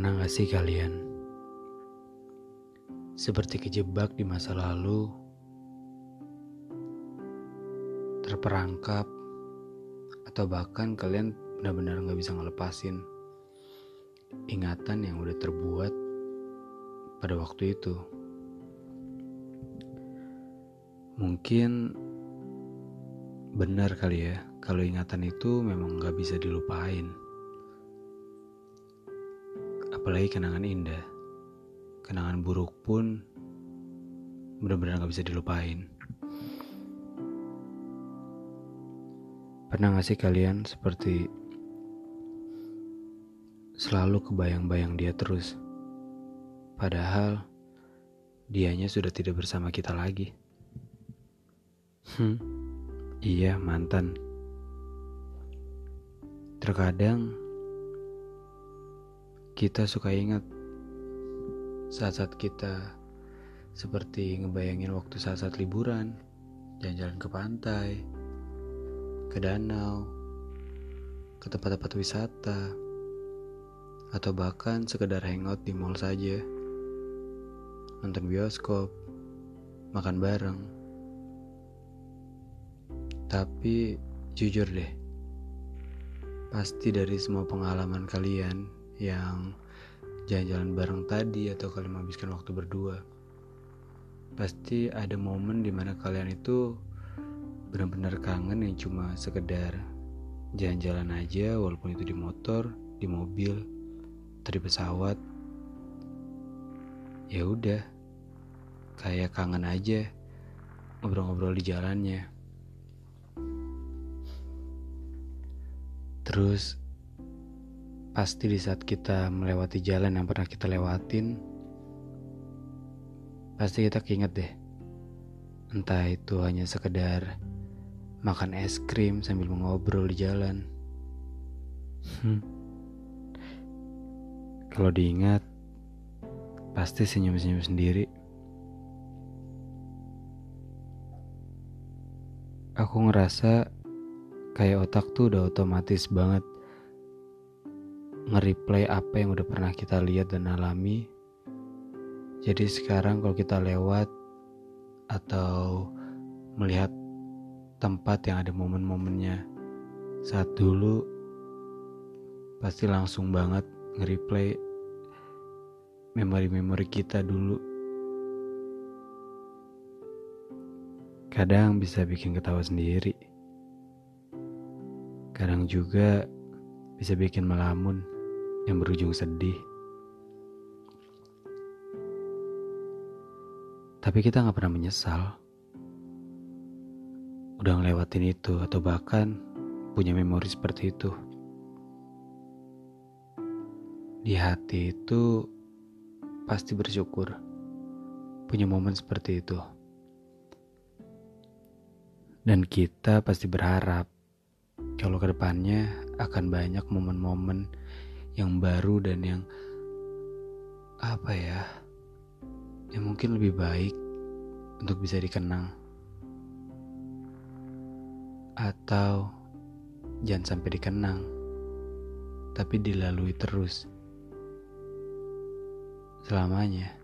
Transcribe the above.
gak sih kalian? Seperti kejebak di masa lalu, terperangkap, atau bahkan kalian benar-benar gak bisa ngelepasin ingatan yang udah terbuat pada waktu itu. Mungkin benar kali ya, kalau ingatan itu memang gak bisa dilupain apalagi kenangan indah. Kenangan buruk pun benar-benar gak bisa dilupain. Pernah gak sih kalian seperti selalu kebayang-bayang dia terus? Padahal dianya sudah tidak bersama kita lagi. Hmm, iya mantan. Terkadang kita suka ingat saat-saat kita seperti ngebayangin waktu saat-saat liburan, jalan-jalan ke pantai, ke danau, ke tempat-tempat wisata, atau bahkan sekedar hangout di mall saja, nonton bioskop, makan bareng. Tapi jujur deh, pasti dari semua pengalaman kalian yang jalan-jalan bareng tadi atau kalian menghabiskan waktu berdua pasti ada momen di mana kalian itu benar-benar kangen yang cuma sekedar jalan-jalan aja walaupun itu di motor, di mobil, atau di pesawat. Ya udah, kayak kangen aja ngobrol-ngobrol di jalannya. Terus Pasti di saat kita melewati jalan yang pernah kita lewatin, pasti kita keinget deh. Entah itu hanya sekedar makan es krim sambil mengobrol di jalan. Hmm. Kalau diingat, pasti senyum-senyum sendiri. Aku ngerasa kayak otak tuh udah otomatis banget nge-replay apa yang udah pernah kita lihat dan alami. Jadi sekarang kalau kita lewat atau melihat tempat yang ada momen-momennya saat dulu pasti langsung banget nge-replay memori-memori kita dulu. Kadang bisa bikin ketawa sendiri. Kadang juga bisa bikin melamun yang berujung sedih. Tapi kita nggak pernah menyesal. Udah ngelewatin itu atau bahkan punya memori seperti itu. Di hati itu pasti bersyukur punya momen seperti itu. Dan kita pasti berharap kalau ke depannya akan banyak momen-momen yang baru dan yang apa ya yang mungkin lebih baik untuk bisa dikenang atau jangan sampai dikenang tapi dilalui terus selamanya.